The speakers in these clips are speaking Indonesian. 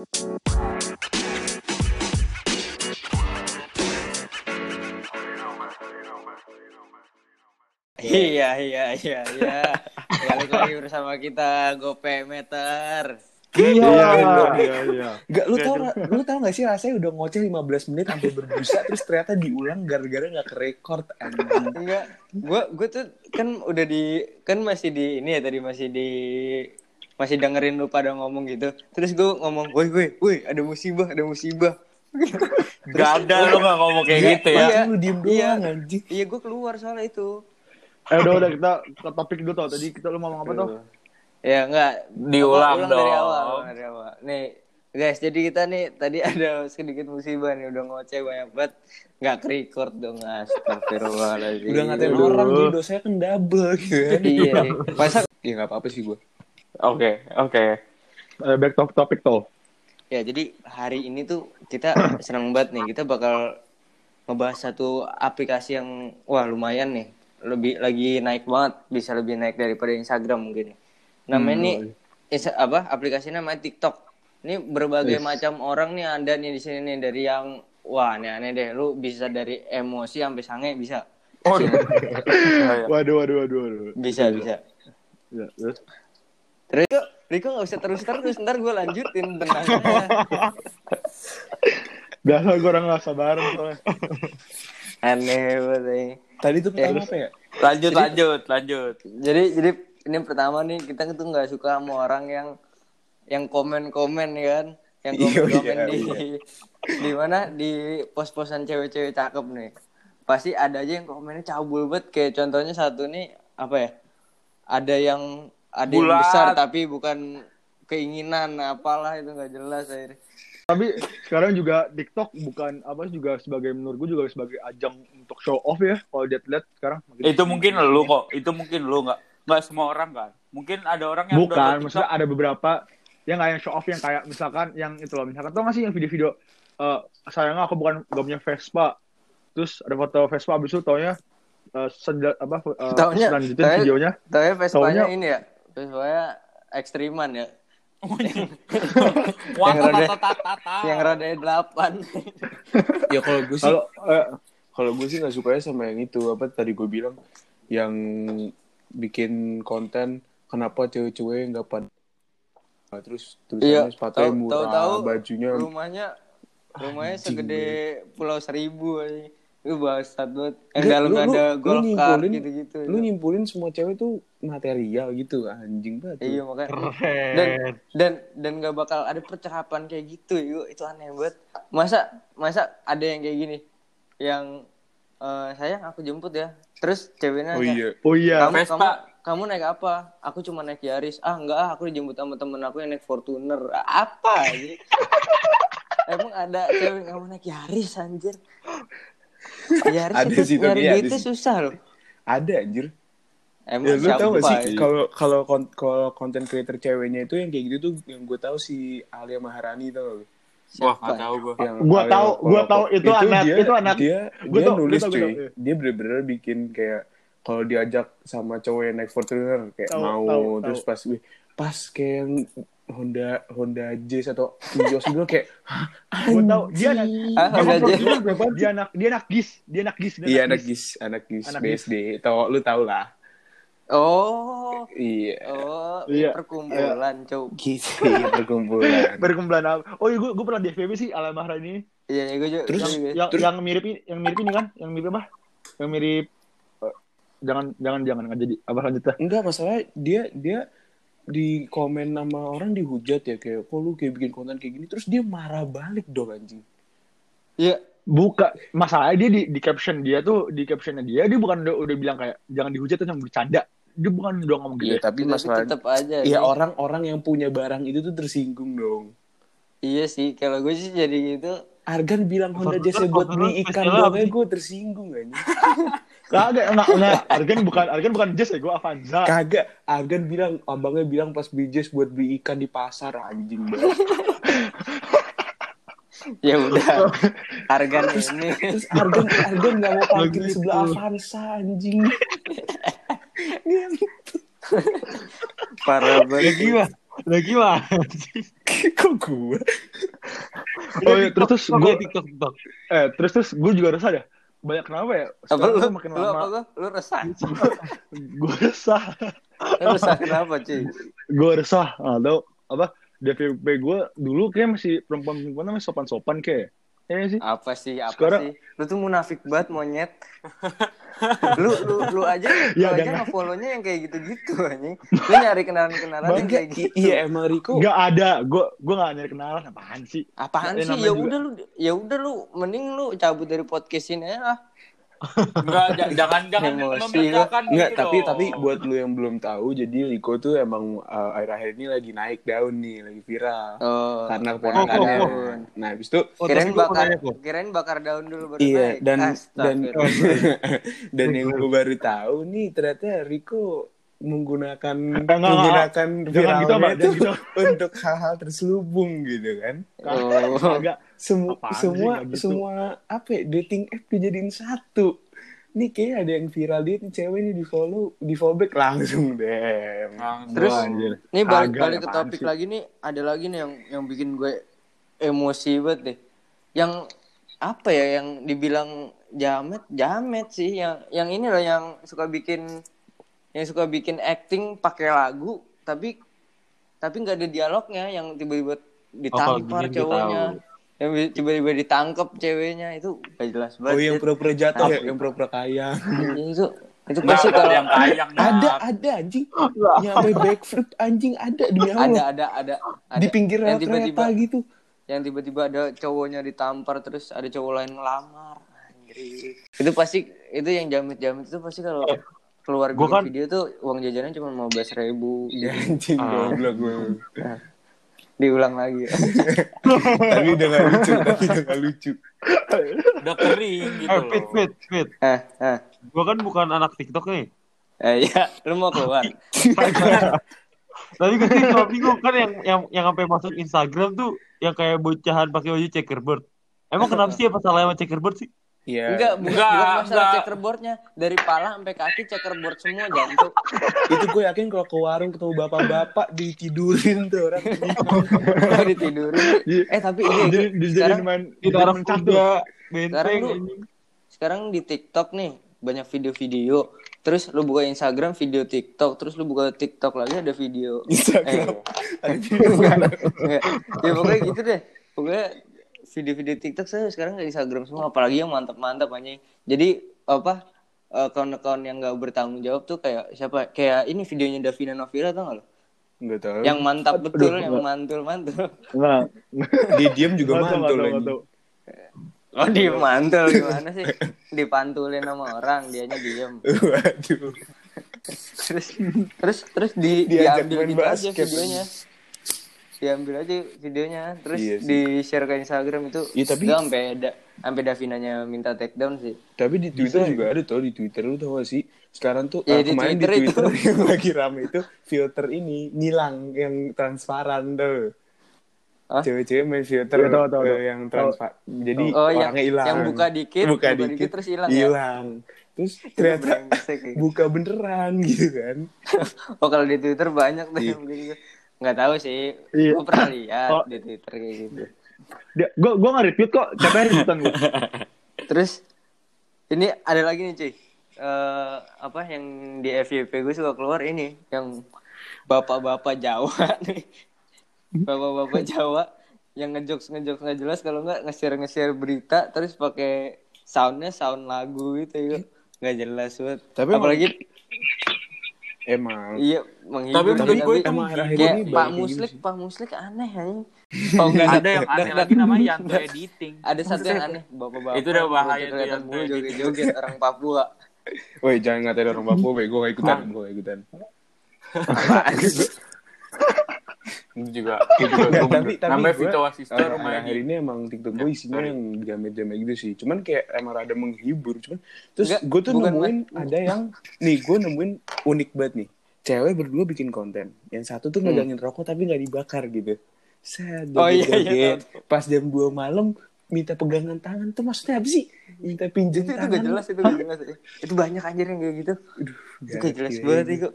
Iya iya iya iya. Balik lagi bersama kita Gope Meter. Iya, Iya, iya, iya. Gak, lu tau, lu tau gak sih rasanya udah ngoceh 15 menit sampai berbusa terus ternyata diulang gara-gara gak ke record. Enggak, gua gua tuh kan udah di kan masih di ini ya tadi masih di masih dengerin lu pada ngomong gitu. Terus gua ngomong, "Woi, woi, woi, ada musibah, ada musibah." Gak ada lu gak ngomong kayak Iya, gitu ya. iya. Lu diem Iya. doang anjing. Iya, gua keluar soalnya itu. Eh udah udah kita ke topik dulu tau. Tadi kita lu mau ngomong apa tuh? Ya enggak Diulang Apa, dari dong. awal, dari awal. Nih, guys, jadi kita nih tadi ada sedikit musibah nih udah ngoceh banyak banget. Enggak ke-record dong, astagfirullahaladzim. Udah ngatain orang jadi dosanya kan double gitu. Iya, iya. masa Ya gak apa-apa sih gue. Oke, oke. Eh, back to topik tuh. Ya, jadi hari ini tuh kita senang banget nih. Kita bakal ngebahas satu aplikasi yang wah lumayan nih. Lebih lagi naik banget, bisa lebih naik daripada Instagram mungkin. Namanya Hmm, nih Insta- apa? Aplikasinya namanya TikTok. Ini berbagai macam orang nih ada nih di sini nih dari yang wah aneh-aneh deh. Lu bisa dari emosi sampai sange bisa. Oh, iya. Iya. Waduh, waduh, waduh, waduh. Bisa, bisa. Ya, terus? Riko, Riko gak usah terus-terus, ntar gue lanjutin tenang. Biasa gue orang gak sabaran soalnya. Aneh banget. Tadi tuh pertama Ya. apa ya? Lanjut, lanjut, lanjut. jadi jadi ini pertama nih kita tuh nggak suka sama orang yang yang komen komen ya kan yang Iya, komen komen iya, di di mana di pos posan cewek-cewek cakep nih pasti ada aja yang komennya cabul banget kayak contohnya satu nih apa ya ada yang ada yang besar tapi bukan keinginan apalah itu nggak jelas akhirnya Tapi sekarang juga TikTok bukan apa juga sebagai menurut gue juga sebagai ajang untuk show off ya. Kalau lihat-lihat sekarang. makin- Itu mungkin lu kok. Itu mungkin lu nggak nggak semua orang kan. Mungkin ada orang yang Bukan, maksudnya ada beberapa yang kayak show off yang kayak misalkan yang itu loh, misalkan tau gak sih yang video-video eh sayangnya aku bukan gak punya Vespa. Terus ada foto Vespa abis itu taunya eh senda, apa uh, Taunya- selanjutnya taunya- videonya tapi Vespanya Taunya- ini ya Vespanya ekstriman ya. Wah, yang rada- tata, tata, tata. yang rodanya delapan. Ya kalau gue sih kalau eh, kalau gue sih nggak sukanya sama yang itu. Apa tadi gue bilang? Yang bikin konten kenapa cewek-cewek nggak pada Nah, terus Iya, tulisannya sepatunya tahu- murah tahu-tahu bajunya rumahnya rumahnya Anjing, segede pulau seribu aja. Bangsat banget. Yang Enggak, dalamnya lu- lu- ada lu golf cart nyimpulin- gitu-gitu. lu nyimpulin semua cewek tuh material gitu anjing banget Iya makanya. Dan dan dan gak bakal ada percakapan kayak gitu. Itu, itu aneh banget. Masa masa ada yang kayak gini yang eh, sayang aku jemput ya. Terus ceweknya oh iya oh iya kamu Vespa. kamu kamu naik apa? Aku cuma naik Yaris. Ah enggak, ah, aku dijemput sama temen aku yang naik Fortuner. Apa? Emang ada cewek kamu naik Yaris anjir? Yaris Ada itu sih, tapi nyari ada duitnya sih. susah loh. ada anjir Emang ya lu siapa? tau gak sih ya? kalau kalau kalau konten creator ceweknya itu yang kayak gitu tuh yang gue tahu si Alia Maharani tau gak? Wah, nggak tahu gue. Alia- tahu- gua kalau- tahu itu anak- dia, itu anak- dia gua dia tahu- gua nulis tahu, gua cuy tahu, iya. dia bener-bener bikin kayak kalau diajak sama cowok yang naik Fortuner kayak Tahu, mau tahu, terus tahu. pas pas kayak Honda Honda Jazz atau Vios gue kayak "Hah, Gue tahu dia anak Ah, dia Honda Jazz. Berapa? Dia anak dia anak gis, dia anak gis, dia iya anak gis anak gis Anak BSD tau lu tau lah Oh, iya oh, Iya. perkumpulan, cowok. gitu iya, perkumpulan Berkumpulan apa? Oh iya, gue gue pernah di FVB sih Alam Maharani. Iya, iya, gue juga. Terus-. Yang Terus- yang mirip ini, yang mirip ini kan? Yang mirip apa? Yang mirip eh, jangan jangan jangan nggak jadi apa lanjutnya? enggak masalah dia dia di komen sama orang dihujat ya kayak kok lu kayak bikin konten kayak gini terus dia marah balik dong anjing Iya, Buka masalahnya dia di, di caption dia tuh di captionnya dia dia bukan udah, udah bilang kayak jangan dihujat atau bercanda. Dia bukan udah ngomong iya gitu. tapi tapi masalah tetap aja. Iya orang-orang yang punya barang itu tuh tersinggung dong. Iya sih, kalau gue sih jadi gitu. Argan bilang Honda Jazz buat beli ikan Vespa doang apa aja sih? gue tersinggung aja. Kagak enggak enggak. Argan bukan Argan bukan Jazz ya, gue Avanza. Kagak, Argan bilang abangnya bilang pas beli Jazz buat beli ikan di pasar anjing banget. Ya udah. Harga ini. Terus Argan Argan nggak mau parkir di Begitu. sebelah Avanza anjing. Parah banget. Gila. Lah gimana sih? Kok gue? Oh iya, terus terus gue TikTok TikTok. eh terus terus gue juga resah dah. Banyak kenapa ya? Apa lu? makin Lu apa lama gua? Lu resah? gue resah. Lu resah kenapa, cuy? gue resah. Ah, tau apa? DVP gue dulu kayak masih perempuan-perempuan masih sopan-sopan kayak. Iya sih. Apa sih? Apa Sekarang- sih? Lu tuh munafik banget monyet. lu lu lu aja lu Ya, aja jangan. nge-follow-nya yang kayak gitu-gitu anjing. Lu nyari kenalan-kenalan yang kayak gitu. iya emang Riko. Gak ada. Gue gue gak nyari kenalan apaan sih? Apaan Eh, sih? Ya udah lu ya udah lu mending lu cabut dari podcast ini ya. Enggak, jangan jangan Emosi membedakan Enggak, gitu tapi tapi buat lu yang belum tahu, jadi Riko tuh emang uh, akhir-akhir ini lagi naik daun nih, lagi viral. Oh. Karena Oh, keponakannya. oh, oh. Nah, habis itu Oh, Kirain mau bakar kirain bakar daun dulu baru iya naik. dan dan Astagfirullah. dan yang gue baru tahu nih ternyata Riko menggunakan enggak, enggak. menggunakan Jangan gitu, viralnya Mbak. itu Jangan untuk hal-hal terselubung gitu kan. Oh. Agak Apaan sih, semua gitu. semua apa ya, dating app dijadiin satu. Nih kayak ada yang viral dia nih cewek nih di follow di follow back langsung deh. Langsung. Terus anjir. nih balik Agak, balik ke topik sih? lagi nih ada lagi nih yang yang bikin gue emosi banget deh. Yang apa ya yang dibilang jamet jamet sih yang yang ini loh yang suka bikin yang suka bikin acting pakai lagu tapi tapi nggak ada dialognya yang tiba-tiba ditampar gue cowoknya yang tiba-tiba ditangkap ceweknya itu gak jelas banget Oh yang pura-pura jatuh ya, yang pura-pura kaya. Itu itu pasti ada kalau yang kayang ada ada anjing. Yang sampai backflip anjing ada demi ada Allah. ada ada ada Di pinggir rel tiba-tiba kereta gitu. yang tiba-tiba ada cowoknya ditampar terus ada cowok lain ngelamar Anjir. itu pasti itu yang jamit-jamit itu pasti kalau keluar Gua bikin kan- video tuh uang jajannya cuma mau belas ribu Ya anjing Ah. goblok gue. diulang lagi tapi udah gak lucu, tapi udah gak lucu. Udah kering gitu Eh, fit, loh. fit, fit. ah ah Gue kan bukan anak TikTok nih. eh, ya lu mau keluar Tadi gue sih cuma bingung kan yang yang yang sampai masuk Instagram tuh yang kayak bocahan pakai baju checkerboard. Emang kenapa sih apa salahnya sama checkerboard sih? Iya. enggak bukan, Enggak, bukan masalah enggak. checkerboardnya dari pala sampai kaki checkerboard semua jantung Itu gue yakin kalau ke warung ketemu bapak-bapak ditidurin tuh orang. ditidurin eh tapi ini jadi sekarang main Ditaruh kuda, Sekarang benteng. lu- anjing. sekarang di TikTok nih banyak video-video terus lu buka Instagram video TikTok terus lu buka TikTok lagi ada video Instagram. eh, enggak. ya pokoknya gitu deh pokoknya video-video TikTok saya sekarang di Instagram semua apalagi yang mantap-mantap anjing jadi apa eh, kawan-kawan yang nggak bertanggung jawab tuh kayak siapa kayak ini videonya Davina Novira tau gak lo Enggak tahu. yang mantap betul Aduh, yang enggak. mantul-mantul Enggak. dia diem juga Nggak mantul nggak lagi. nggak tahu. oh di mantul gimana sih dipantulin sama orang dianya diem Waduh. terus terus terus di Diajak diambil gitu aja videonya diambil aja videonya terus Iya di share ke Instagram itu Iya, tapi- sampai da, sampai Davinanya minta take down sih Tapi di Twitter juga ada tuh di Twitter lu tau gak sih? Sekarang tuh Iya, eh, di kemarin Twitter di itu. Twitter yang lagi rame itu filter ini ngilang yang transparan tuh. Hah? Cewek-cewek main filter tahu, eh, tahu. yang transparan. Jadi oh yang orangnya hilang. yang buka dikit buka, dikit, terus hilang ya hilang. Terus ternyata ya. buka beneran gitu kan. oh kalau di Twitter banyak tuh Iya. yang begitu nggak tahu sih. Iya. gue pernah lihat Oh. di Twitter kayak gitu. Dia, gue gue nggak retweet kok, capek retweetan gue. terus ini ada lagi nih cuy. Eh, apa yang di FYP gue suka keluar? Ini yang bapak-bapak Jawa nih. Bapak-bapak Jawa yang ngejokes ngejokes nggak jelas. Kalau nggak nge-share nge-share berita terus pakai soundnya sound lagu gitu ya nggak jelas banget Tapi apalagi Emang. iya menghibur Tapi menurut gue itu emang akhir-akhir kayak ini Pak Muslik gitu Pak Muslik aneh anjing. Oh enggak ada yang aneh lagi namanya Yanto editing. ada satu yang aneh. bapak-bapak Itu udah bahaya tuh yang kayak joget-joget orang Papua. Woi, jangan ngatain orang Papua, gue gak ikutan, gue gak ikutan. Itu juga itu juga Nggak, tapi- tapi namanya Vito Asister Akhir rumahnya akhir di ini emang TikTok gue isinya yang jamet-jamet gitu sih. Cuman kayak emang rada menghibur. Cuman terus gue tuh bukan nemuin ada yang nih gue nemuin unik banget nih. Cewek berdua bikin konten. Yang satu tuh ngedangin rokok tapi nggak dibakar gitu. Hmm. Oh, iya, iya. Pas jam 2 malam minta pegangan tangan tuh maksudnya apa sih? Minta pinjem itu itu tangan. gak jelas itu gak jelas itu banyak anjir yang kayak gitu itu gak jelas banget itu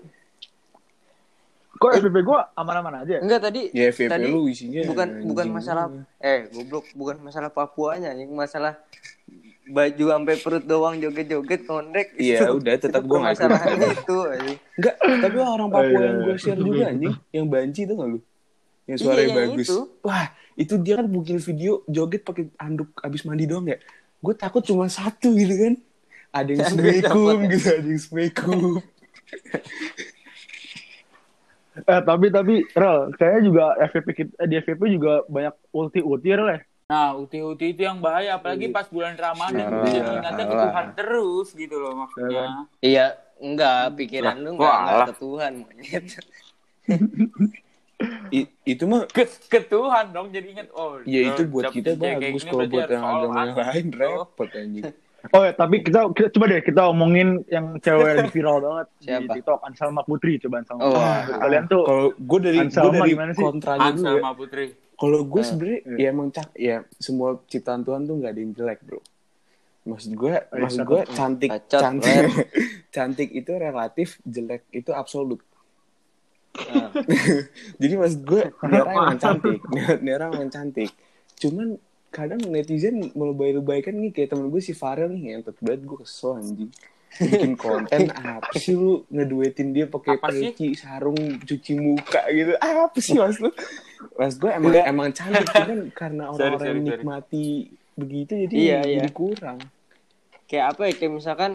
Kok FVP gue aman-aman aja? Enggak tadi Ya FVP tadi lu isinya bukan anjing bukan masalah eh goblok bukan masalah Papuanya yang masalah baju sampai perut doang joget-joget kondek Iya, udah, tetap gua nggak permasalahannya itu. Enggak, tapi orang Papua Oh, iya, yang gue iya. share juga anjing, yang banci itu nggak lu? Yang Iya, suaranya yang bagus. itu. Wah, itu dia kan bikin video joget pakai anduk abis mandi doang ya. Gue takut cuma satu gitu kan. Ada yang dapat. gitu, ada yang Assalamualaikum. Eh tapi tapi Rel, kayaknya juga FVP kita, eh, di FVP juga banyak ulti-ulti Rel ya. Nah, uti-uti itu yang bahaya, apalagi pas bulan Ramadan Nah, gitu, ingatnya ke. Tuhan terus gitu loh maksudnya. Iya, enggak pikiran lu enggak enggak ke Tuhan monyet. I- itu mah Ke, ke Tuhan dong, jadi ingat oh. ya itu buat kita bagus kalau buat yang agama yang lain gitu. repot anjing. Oh ya, tapi kita, kita coba deh kita omongin yang cewek yang viral banget di Siapa? TikTok Ansalma Putri coba Ansalma. Oh, Putri. wah. Kalian tuh Kalau gue dari gue Anselma dari gimana sih? kontranya ya. sama Putri. Kalau gue Eh. sebenarnya ya emang cak ya semua ciptaan Tuhan tuh nggak ada yang jelek bro. Maksud gue, iya, maksud gue cantik, Bacot, cantik, cantik itu relatif, jelek itu absolut. Nah, Jadi maksud gue, orang emang cantik, orang emang cantik. Cuman kadang netizen melebay-lebaykan nih kayak temen gue si Farel nih yang banget gue kesel anjing. Bikin konten apa sih lu ngeduetin dia pakai peci, sarung, cuci muka gitu. Apa sih mas lu? Mas gue emang emang cantik cuman karena orang-orang menikmati begitu jadi Iya, jadi iya. kurang. kayak apa ya kayak misalkan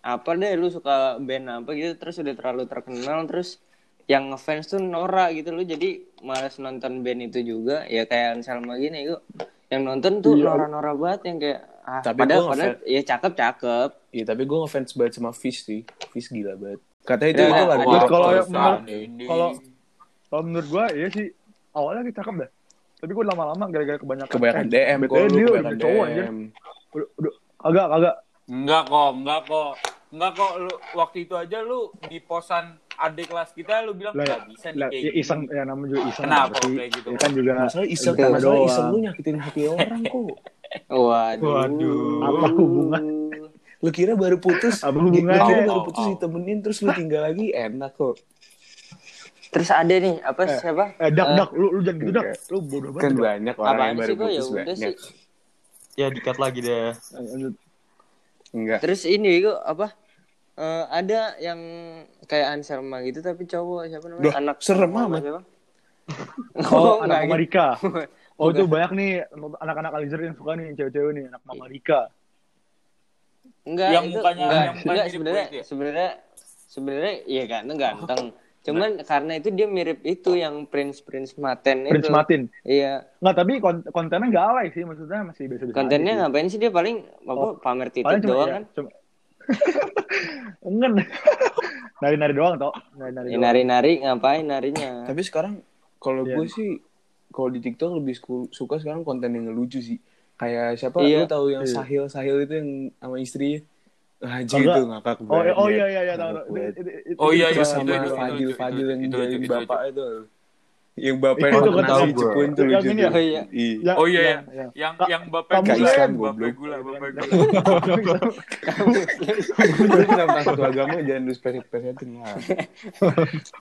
apa deh lu suka band apa gitu terus udah terlalu terkenal terus yang ngefans tuh Nora gitu lu jadi malas nonton band itu juga ya kayak Anselma gini yuk yang nonton tuh Iya. Nora-Nora banget yang kayak ah, Tapi padahal gua padahal ya cakep cakep Iya tapi gue ngefans banget sama Fish sih. Fish gila banget. Katanya itu Ya, itu ya. Wah, kalau kalau kalau menurut gua iya sih awalnya dia cakep dah. Tapi gua lama-lama gara-gara kebanyakan kebanyakan DM kok dia kebanyakan udah cowok anjir. DM. Udah, udah agak agak Enggak kok, enggak kok. Enggak kok lu waktu itu aja lu di posan adik kelas kita lu bilang lah ya, enggak bisa nih lah, kayak ya, iseng ya namanya juga iseng Kenapa kayak gitu? Ya kan juga Masalah iseng, Itu masalah doang. iseng lu nyakitin hati orang kok. waduh Waduh. apa hubungan Lu kira baru putus, Apa lu hubungannya? kira baru Oh, putus oh. ditemenin terus lu tinggal lagi enak kok. terus ada nih apa Eh, siapa eh dak Eh, dak lu lu jangan gitu dak. Enggak. Lu bodoh banget. Kan banyak orang apaan yang baru ya putus udah banyak. sih Ya dikat lagi deh. Enggak. terus ini kok apa Eh, ada yang kayak Anselma gitu tapi cowok siapa namanya Duh, anak serem apa amat. siapa? Oh, anak gitu. Mama Rika. Oh, itu banyak nih anak-anak Alizer yang suka nih cewek-cewek nih, anak Mama Rika. Enggak, Yang itu mukanya- enggak, yang mukanya enggak sebenarnya kulit ya? sebenarnya sebenarnya iya ganteng ganteng. Cuman karena itu dia mirip itu yang Prince Prince Maten Prince itu. Martin. Iya, Enggak, tapi kont- kontennya enggak alay sih, maksudnya masih biasa-biasa. kontennya aja ngapain sih dia paling apa Oh, pamer titik doang ya, kan? cuma Enggak. Nari-nari doang toh. Nari-nari. Ya, nari-nari ngapain narinya? Tapi sekarang kalau Iya. gue sih kalau di TikTok lebih suka sekarang konten yang lucu sih. Kayak siapa? Iya. Lu tahu yang Iya. Sahil Sahil itu yang sama istrinya? Aja Kagak. itu ngakak Oh, banget. oh iya iya iya tahu. Oh, iya, iya, sama- Fadil itu, Fadil itu, yang itu, jadi itu, itu, bapak itu. Yang bapak yang nasi tahu gua. cepuin tuh Yang lucu ini tuh. ya? Oh iya. Iya. Ya, Oh iya, yang- yang yang- yang Kak- yang bapak kamu gula, Islam, bapak goblok. gula, bapak gula. Lu dalam satu agama jangan lu spesifik-spesifikin lah.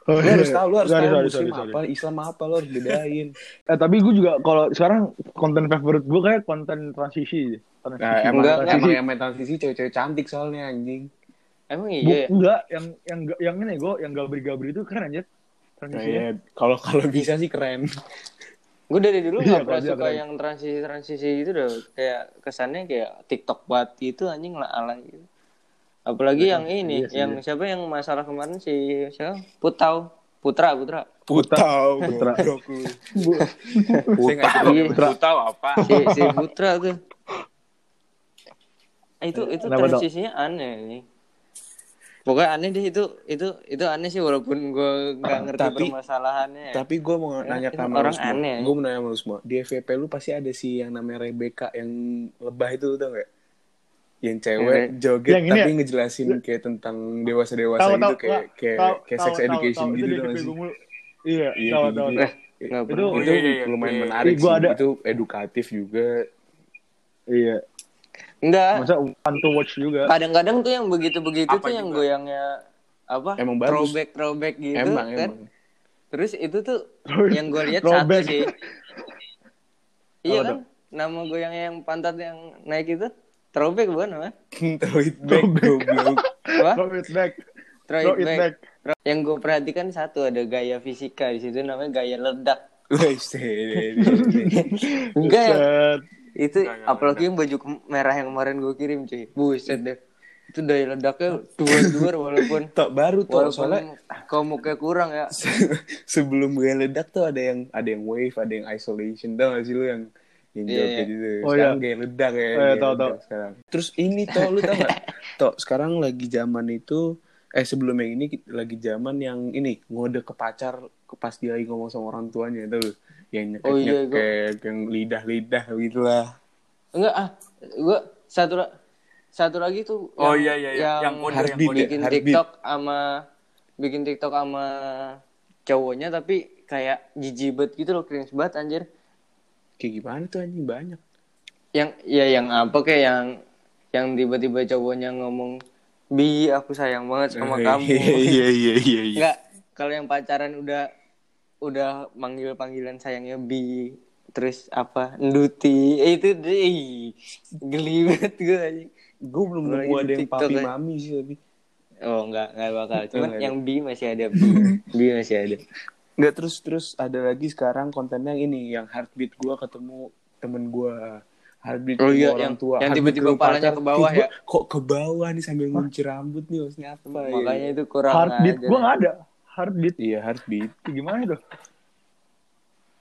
Oh, Lu harus tahu, lu harus tahu muslim apa, Islam apa, lu harus bedain. Eh, tapi gue juga kalau sekarang konten favorit gue kayak konten transisi. Nah, emang, Enggak, emang transisi. yang main transisi cewek-cewek cantik soalnya anjing. Emang Bu- iya. ya? enggak, yang yang yang ini gue yang gabri-gabri itu keren aja. Nah, Transisinya. ya, kalau kalau bisa sih keren. Gue dari dulu Iya, gak pernah suka keren. yang transisi-transisi gitu deh. Kayak kesannya kayak TikTok banget gitu anjing lah ala gitu. Apalagi yang ini, iya sih, yang siapa yang masalah kemarin si siapa? Putau, Putra, Putra. Putau, Putra. nggak Iya. Putra tahu apa. Si si Putra tuh. Eh, itu itu Kenapa, transisinya aneh nih. Pokoknya aneh deh itu itu itu aneh sih walaupun gue nggak ngerti Tapi- permasalahannya. ya. Tapi gue mau Ya, nanya ke lu orang semua. aneh. Gue mau nanya sama lu semua. Di FVP lu pasti ada sih yang namanya Rebecca yang lebah itu tau gak? Yang cewek Yang- joget yang tapi ya? ngejelasin kayak tentang dewasa-dewasa Tahu gitu tahu kayak nggak? kayak Tahu, kayak sex tahu, education tahu. gitu Itu tau gak sih? Iya, Iya, tahu kayak tahu. gitu. tahu. Nggak Itu itu iya, iya, iya. lumayan Iya. menarik gua sih. ada. Itu edukatif juga. Iya. Enggak. Masa fun to watch juga. Kadang-kadang tuh yang begitu-begitu Apa tuh yang juga? goyangnya apa? Emang bagus. Throwback throwback gitu emang kan. emang. Terus itu tuh Throwback. yang gue lihat satu Throwback. sih. Iya kan? Nama gue yang yang pantat yang naik itu throwback bukan apa? Throw it back goblok. Apa? Throw it back. Throw Throw it it back. back. Throw- Yang gue perhatikan satu ada gaya fisika di situ namanya gaya ledak. Wes, deh. Enggak. Itu Gaya apalagi yang baju merah yang kemarin gue kirim cuy. Buset deh. Itu daya ledaknya dua-dua walaupun Tok baru tuh walaupun soalnya komuknya kurang ya. sebelum gue ledak tuh ada yang ada yang wave, ada yang isolation tau gak sih lu yang yang Iya, jawab iya. kayak gitu. Oh, sekarang iya. gaya ledak ya. Oh, iya, ledak tahu. sekarang. Terus ini toh lu tau gak? Toh sekarang lagi zaman itu eh sebelum yang ini lagi zaman yang ini ngode ke pacar ke pas dia lagi ngomong sama orang tuanya tuh yang nyekek Oh, iya, gua- yang lidah lidah gitulah. Enggak ah, gue satu satu lagi tuh Oh, yang- iya, iya, iya. Yang kode, yang kode. ya, bikin heartbeat. TikTok sama bikin TikTok sama cowoknya tapi kayak jijik banget gitu loh cringe banget anjir. Kayak gimana tuh anjing banyak. Yang ya yang apa kayak yang yang tiba-tiba cowoknya ngomong bi aku sayang banget sama kamu. Iya iya iya iya. Enggak, kalau yang pacaran udah udah manggil panggilan sayangnya bi terus apa nduti eh, itu deh geli banget gue anjing. Gue belum nemu ada yang papi ya. mami sih tapi. Oh enggak, enggak bakal. Cuman Enggak ada. yang B masih ada B. B masih ada. Nggak terus terus ada lagi sekarang kontennya ini yang heartbeat gua ketemu temen gua heartbeat Oh iya, orang yang- tua yang tiba-tiba ketemu palanya pacar. ke bawah Tiba- ya? kok ke bawah nih sambil ngunci rambut nih maksudnya apa ya? Makanya itu kurang Heartbeat aja. gue nggak ada. Heartbeat. iya heartbeat Gimana itu?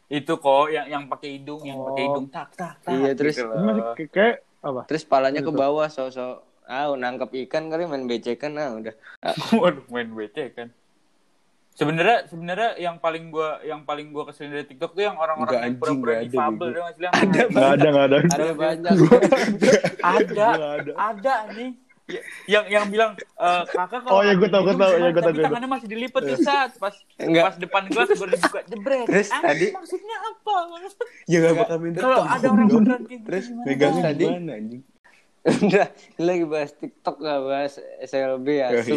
Itu kok yang yang pakai hidung, yang pakai Oh. hidung tak tak tak. Iya, terus- gitu masih kayak- apa? Terus palanya ke bawah sosok ah nangkep ikan kali main becekan ah udah. Ah, Waduh, main WC kan. Sebenarnya sebenarnya yang paling gua yang paling gua kesel dari TikTok tuh yang orang-orang yang anjing, pura-pura ada, difabel dong Ada Nggak ada, nggak ada. ada banyak. ada Nggak ada. ada nih Ya, yang yang bilang eh, kakak kalau Oh, iya, tahu, cuma iya, gua tahu, tadi gua tahu. tangannya masih dilipet di saat pas Enggak. pas depan gelas baru dibuka jebret Terus Anjing, tadi- maksudnya apa? Ya nggak bakal minta kalau ada orang beneran gitu Terus megangnya Tadi- udah lagi bahas TikTok gak bahas SLB ya. Su.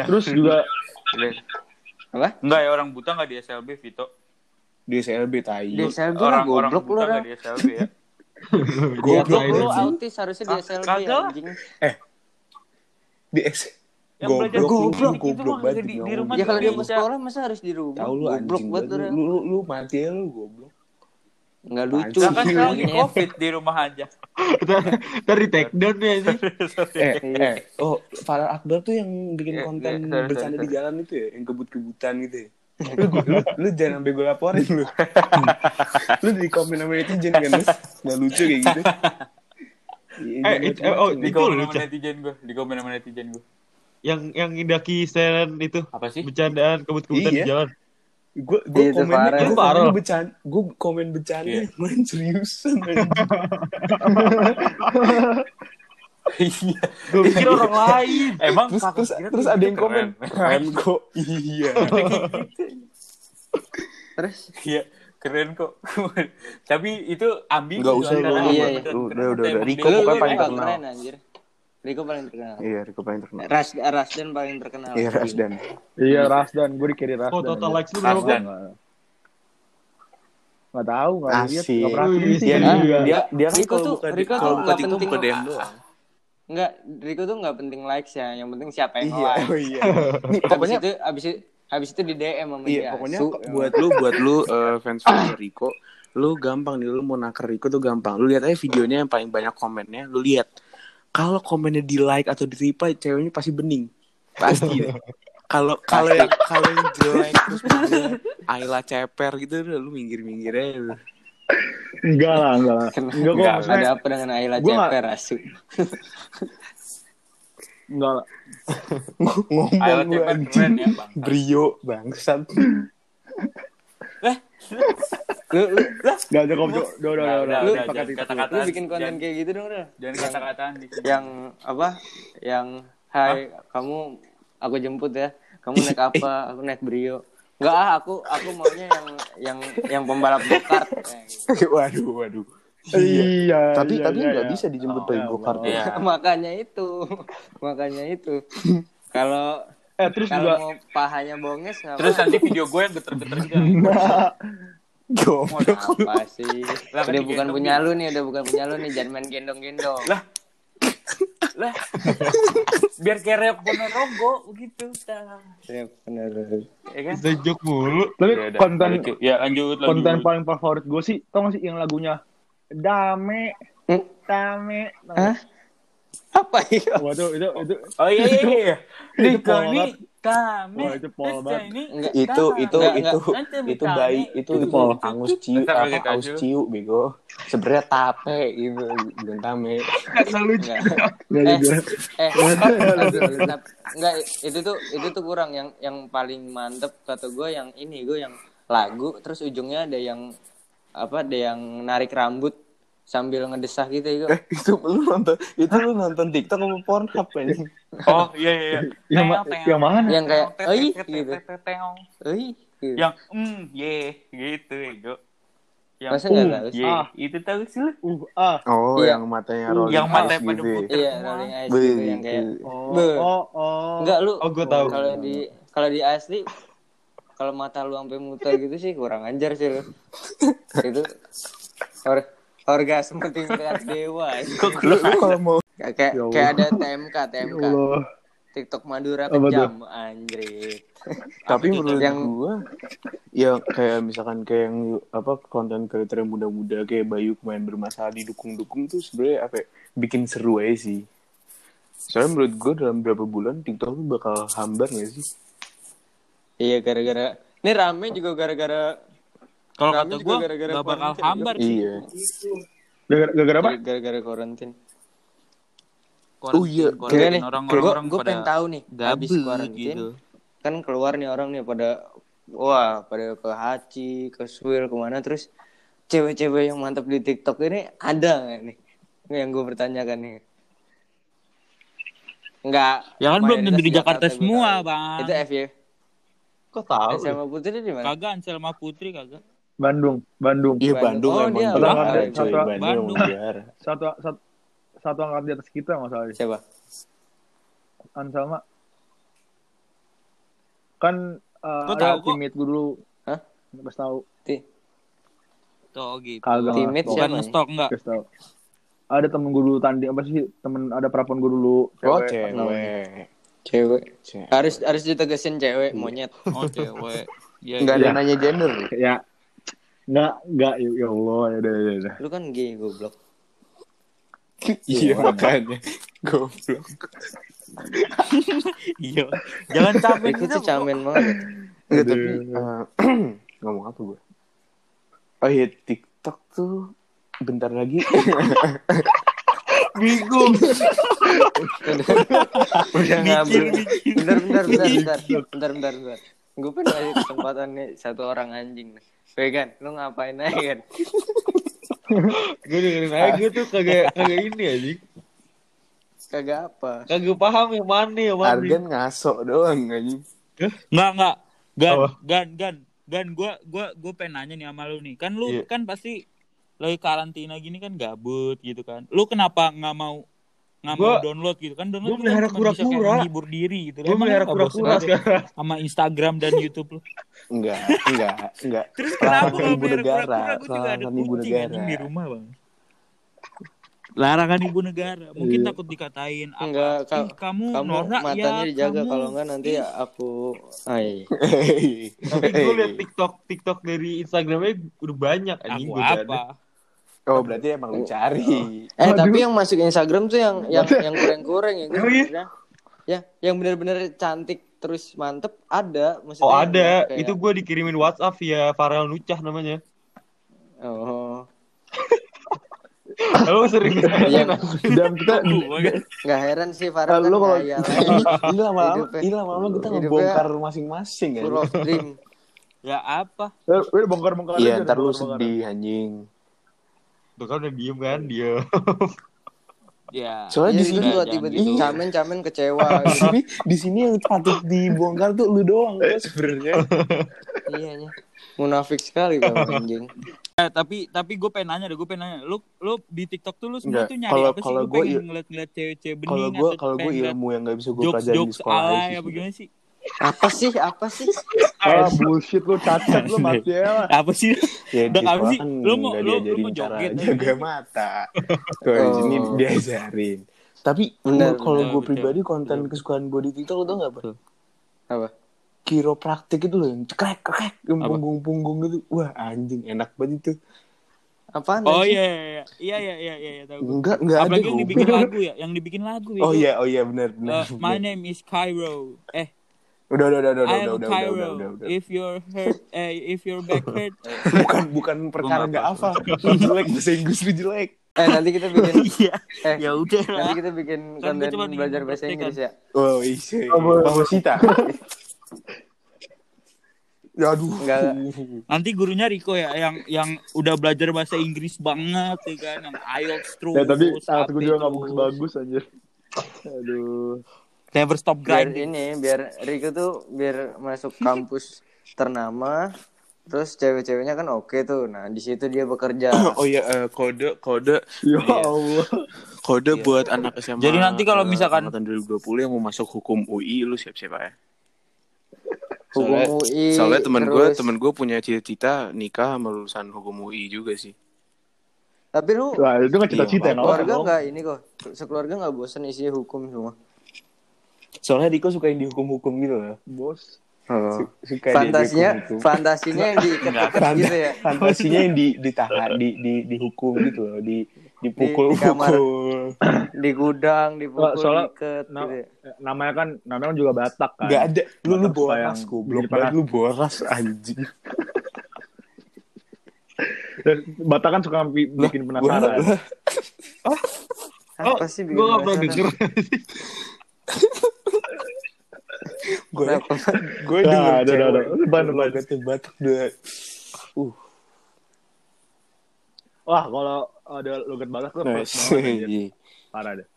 Terus juga Apa? enggak ya orang buta nggak di SLB Vito? Di SLB tai. Di SLB orang orang goblok lu buta nggak di SLB ya Goblok lu autis harusnya di SLB anjing. di S Yang belajar goblok goblok goblok banget di- di ngomong. rumah Ya kalau dia mau sekolah masa harus di rumah? tahu lu Goblok anjing banget lu, lu, lu, mati ya lu goblok Enggak lucu. Kan sekarang lagi covid di rumah aja Tadi take down ya ini. eh, eh, oh, Farah Akbar tuh yang bikin Iya, konten iya, sorry, bercanda di jalan itu ya, yang kebut-kebutan gitu ya. Lu, lu, lu jangan sampai gue laporin lu. lu di komen sama netizen kan, lu nggak lucu kayak gitu. Iya, Eh, it- eh, oh, di komen sama netizen gue di komen sama netizen gue Yang yang Indaki Seren itu apa sih bercandaan kebut-kebutan Iya. di jalan. gue gue Itu komen parah. gue komen bercanda gue komen bercanda Iya. main seriusan. iya Gue pikir orang lain. emang terus terus terus ada yang komen keren kok iya Terus iya keren kok tapi itu ambil Nggak usah, lu. Iya, iya. Udah, udah, udah. Riko pokoknya paling terkenal. keren anjir. Riko paling terkenal. iya Riko paling terkenal Ras Rasdan paling terkenal. iya Rasdan Iya Rasdan, gue dikiri Rasdan. Oh, total likes lu berapa? Rasdan. Nggak tahu, nggak lihat, nggak perhatiin sih. Dia, Ah, dia, dia, dia kan Riko kalau tuh- buka di- Riko kalau tuh buka nggak TikTok penting. buka DM doang. Enggak, Riko tuh enggak penting likes ya, yang penting siapa yang Iya, like. oh iya. Pokoknya itu habis itu habis itu di DM sama iya, dia. pokoknya Su. buat lu buat lu eh, fans fans Riko, lu gampang nih lu mau naker Riko tuh gampang. Lu lihat aja videonya yang paling banyak komennya, lu lihat. Kalau komennya di like atau di reply, ceweknya pasti bening. Pasti. deh. Kalau kalau yang kalau yang jelek terus Ayla ceper gitu lu minggir-minggir aja lu. Enggak lah, enggak lah. Enggak kok, Enggak, maksudnya Ada apa dengan Ayla Ceper asu? enggak lah. Ngomong Ayla Ceper anjing. keren ya bang Brio bangsat. Lu lu Enggak ada kok, udah, udah, udah, Udah, udah. udah, kata-kata. lu bikin konten Jangan- kayak gitu dong, Rel. jangan kata-kataan Yang apa? Yang hai, kamu aku jemput ya. Kamu naik apa? Aku naik Brio. Enggak ah, aku aku maunya yang yang yang pembalap go-kart. Waduh, waduh. Iya. Tapi iya, tapi iya, nggak iya. bisa dijemput Oh, pakai iya, go-kart. iya. Iya. makanya itu makanya itu kalau eh terus Kalau juga mau pahanya bonges nggak Terus nanti video gue yang geter-geter gitu. Goblok. apa sih? Lah, kan Udah bukan punya lu nih, udah bukan punya lu nih, jangan main gendong-gendong. Lah. Lah. Biar kayak reok Ponorogo begitu. Tah. Ya, bener. Ya kan? Kita mulu. tapi Ya konten ke- ya lanjut lanjut. konten paling favorit gue sih tau gak sih yang lagunya Dame Hmm? Dame Hah? Apa itu? Wah itu itu itu Oh iya iya iya. Itu Di pol kami. Wah, itu pol banget. ini Enggak. Itu itu Enggak, itu enggak. itu bayi itu Itu angus ciu apa aus ciu bego. Sebenarnya tape gitu bukan tame. Enggak. Nggak Eh, eh, enggak, itu tuh itu tuh kurang yang yang paling mantep kata gue yang ini gue yang lagu terus ujungnya ada yang apa ada yang narik rambut sambil ngedesah gitu ya Eh, itu lu nonton itu lu nonton TikTok apa Pornhub anjing? Oh iya iya iya. Yang ma- yang mana? Yang kayak, "Oi," gitu. Ih, gitu. Yang mm ye gitu ego. Yang Masa nggak uh, tahu sih? Ah. Itu tahu sih lu? Uh, ah. Oh, Iya. yang matanya Uh, rolling yang matanya pada gitu. ya. putih. iya rolling eyes gitu yang kayak Oh, oh, oh. enggak lu Oh, gue tahu. kalau di kalau di asli kalau mata lu sampai muter gitu sih kurang anjar sih lu itu or, orgasme tingkat dewa. Lu, lu kalau mau kayak kayak, Ya kayak ada TMK Ya TMK Allah. TikTok Madura kejam anjir tapi menurut yang- gua ya kayak misalkan kayak yang apa konten kreator yang muda-muda kayak Bayu kemarin bermasalah didukung-dukung tuh sebenarnya apa ya, bikin seru aja sih. Soalnya menurut gua dalam berapa bulan TikTok tuh bakal hambar gak sih? iya gara-gara ini rame juga gara-gara Kalau Kami kata gue gara-gara gak bakal hambar sih. Iya. Gara- Gara-gara apa? gara-gara karantin Oh iya, Quarantine, Gini nih, orang-orang gue orang gue pengen tahu nih habis karantin gitu. kan keluar nih orang nih pada wah pada ke Haji ke Swil ke mana terus cewek-cewek yang mantap di TikTok ini ada nggak nih yang gue pertanyakan nih Enggak Ya kan belum tentu di Jakarta gua semua. Bang. itu FY Kok tahu? SMA Putri di mana Kagak Anselma Putri kagak. Bandung, Bandung. Iya Bandung Oh, emang dia juara, orang. coy. Satu- Bandung. Satu, satu, satu angkat di atas kita nggak salah. siapa Anselma. Kan uh, Gua ada teammate gue dulu. Hah? Nggak tahu. Ti- Tuh gitu. Kagak. Teammate siapa Bukan stok enggak? Nggak tahu. Ada temen gue dulu tanding apa sih? Temen ada perapon gue dulu. Oh cewek. cewek. cewek Cewek. harus harus ditegesin cewek monyet Oh cewek. Ya, Nggak ada Iya. nanya gender. Ya. Nggak, nggak. Ya, ya Allah, ya udah, ya udah. lu kan gay goblok Iya makanya. Goblok. Iya. Jangan capek itu gitu. tuh camen banget Enggak tapi eh, ngomong apa gue? Oh iya TikTok tuh bentar lagi Bingung. udah mikir. bentar bentar bentar bentar bentar bentar bentar gue pengen kasih kesempatan nih satu orang anjing nih Vegan lu ngapain aja kan Gue dengerin aja gue tuh kagak kagak ini aja. kagak apa Kagak paham yang mana yang mana. Argan ngaso doang anjing. Enggak, enggak. Gan, Apa? gan, gan. Gan, gua gua gua pengen nanya nih sama lu nih. Kan lu Iya. kan pasti lagi karantina gini kan gabut gitu kan. Lu kenapa nggak mau nggak mau download gitu kan download gua kan melihara kayak kura-kura. menghibur diri gitu. Gue melihara lu kura-kura sama Instagram dan YouTube lu. Enggak, enggak, enggak. Terus kenapa ibu negara, kura-kura gua juga ada ibu kucing negara. di rumah, Bang. Larangan ibu negara. Mungkin Iya. takut dikatain apa? Enggak, ka- kamu, kamu norak matanya ya, dijaga kamu. kalau enggak nanti aku ay Tapi gue liat TikTok TikTok dari Instagramnya udah banyak anjing aku gue apa? Oh berarti emang lu cari. eh tapi yang masuk Instagram tuh yang yang yang kurang-kurang ya Oh, iya? ya yang benar-benar cantik terus mantep ada maksudnya Oh ada, kayak- itu gue dikirimin WhatsApp via Farel Nucah namanya. oh Lo sering Iya. Dan kita Gua kan. nggak heran sih Farah Lu kan kalau- ngayal ini, ini lama-lama, ini lama-lama kita ngebongkar masing-masing ya. Ya apa? Eh, udah bongkar-bongkar Iya, ntar lu sedih anjing. Tuh kan udah diem kan dia. Ya. Soalnya Iya, di sini, juga jangan tiba-tiba gitu. camen-camen kecewa di sini, di sini yang patut dibongkar tuh lu doang kan sebenarnya. iya nya munafik sekali kamu anjing Eh, tapi tapi gue pengen nanya deh, gue pengen nanya, lu lu di TikTok tuh lu semua Enggak, tuh nyari kalau- apa sih? kalau Gue ngeliat-ngeliat cewek-cewek bening Kalau gue kalau gue ilmu yang gak bisa gue jokes pelajari di jokes sekolah alay apa gimana sih? Apa sih? Apa sih? Ah, bullshit lu cacat lu mati ya. Apa sih? Ya, Udah, apa sih? Lu mau- nggak lu- lu mau joget jaga mata. Kalau di sini Oh. diajarin. Tapi Benar, kalau gue pribadi konten kesukaan gue di TikTok lo tau gak, Bang? Apa? Kiropraktik itu loh yang cekrek cekrek yang Apa? punggung-punggung gitu. Wah, anjing enak banget itu. Apaan? Oh anjing? iya iya iya iya iya iya iya tahu. Enggak, enggak ada. Apalagi yang dibikin lagu ya, yang dibikin lagu ya. Oh iya, oh iya benar benar. Uh, my name is Cairo. Eh, Udah udah udah udah udah udah udah Cairo. udah udah. udah. If your hurt, eh, if your back hurt, Bukan bukan perkara nggak apa. Jelek bahasa Inggris lu jelek. Eh nanti kita bikin iya. eh Ya udah nanti kita bikin Kan konten belajar bahasa. Inggris ya. Oh iya. Oh. Bang Sita. Ya aduh. Enggak. Nanti gurunya Riko ya yang yang udah belajar bahasa Inggris banget ya kan, yang IELTS terus. Ya tapi saat gue juga nggak terus. bagus-bagus anjir. Aduh. Never stop Biar grinding. ini biar Riko tuh biar masuk kampus ternama terus cewek-ceweknya kan oke tuh. Nah, di situ dia bekerja. Oh iya eh, kode kode Ya Iya. Allah. kode Iya. buat anak SMA. Jadi nanti kalau misalkan- angkatan 2020 yang mau masuk hukum UI lu siap-siap ya. Hukum Soalnya, UI. soalnya temen gue temen gue punya cita-cita nikah sama lulusan hukum UI juga sih. Tapi lu Lah itu kan cita-cita Iya, keluarga enggak ini kok. Sekeluarga enggak bosan isinya hukum semua. Soalnya Riko suka yang dihukum-hukum gitu loh. Bos. Oh. Suka Fantasinya dihukum-hukum. fantasinya yang Fant- gitu ya. fantasinya yang di ditahan di di dihukum gitu loh di dipukul Di- di kamar. Di gudang, dipukul, soalnya- diikat Nah, gitu ya. namanya kan namanya juga Batak kan. nggak ada lu lu Batak suka boras goblok lu boras anjing Dan Batak kan suka bi- bikin penasaran. Apa sih bikin Gue gak pernah denger. Gue Kenapa? gue Nah, denger ada, ada, cewek logatnya batak udah uh Wah, kalau ada logat Batak tuh anjir. iya. Parah deh.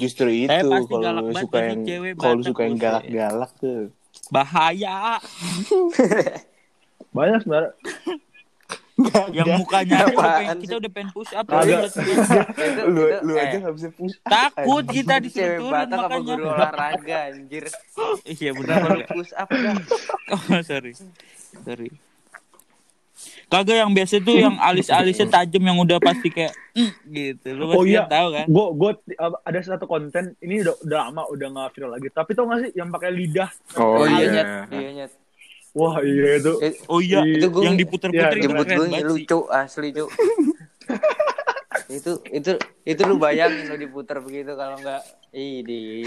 justru itu Saya pasti kalau suka yang cewek kalau suka yang galak-galak tuh Bahaya. Banyak sebenarnya. Yang mukanya udah Apaan pengen, kita udah pengen push up. Lu lu eh, aja nggak bisa push up, Takut anjing. kita disuruh turun makanya. guru olahraga anjir. Iya benar. Kenapa lu push up dah? Oh, sorry. Sorry. Kagak yang biasa tuh yang alis-alisnya tajam yang udah pasti kayak "Mm," gitu. Lu Oh pasti iya. tahu kan? Gue gue ada satu konten ini udah udah lama udah nggak viral lagi. Tapi tau gak sih yang pakai lidah? oh, iya iya nyet, iya nyet. Wah iya itu. Eh, Oh iya, Itu gua- yang diputer-puter Iya, itu jemput keren gue lucu asli cuk. itu itu itu lu bayangin lu diputer begitu kalau enggak ini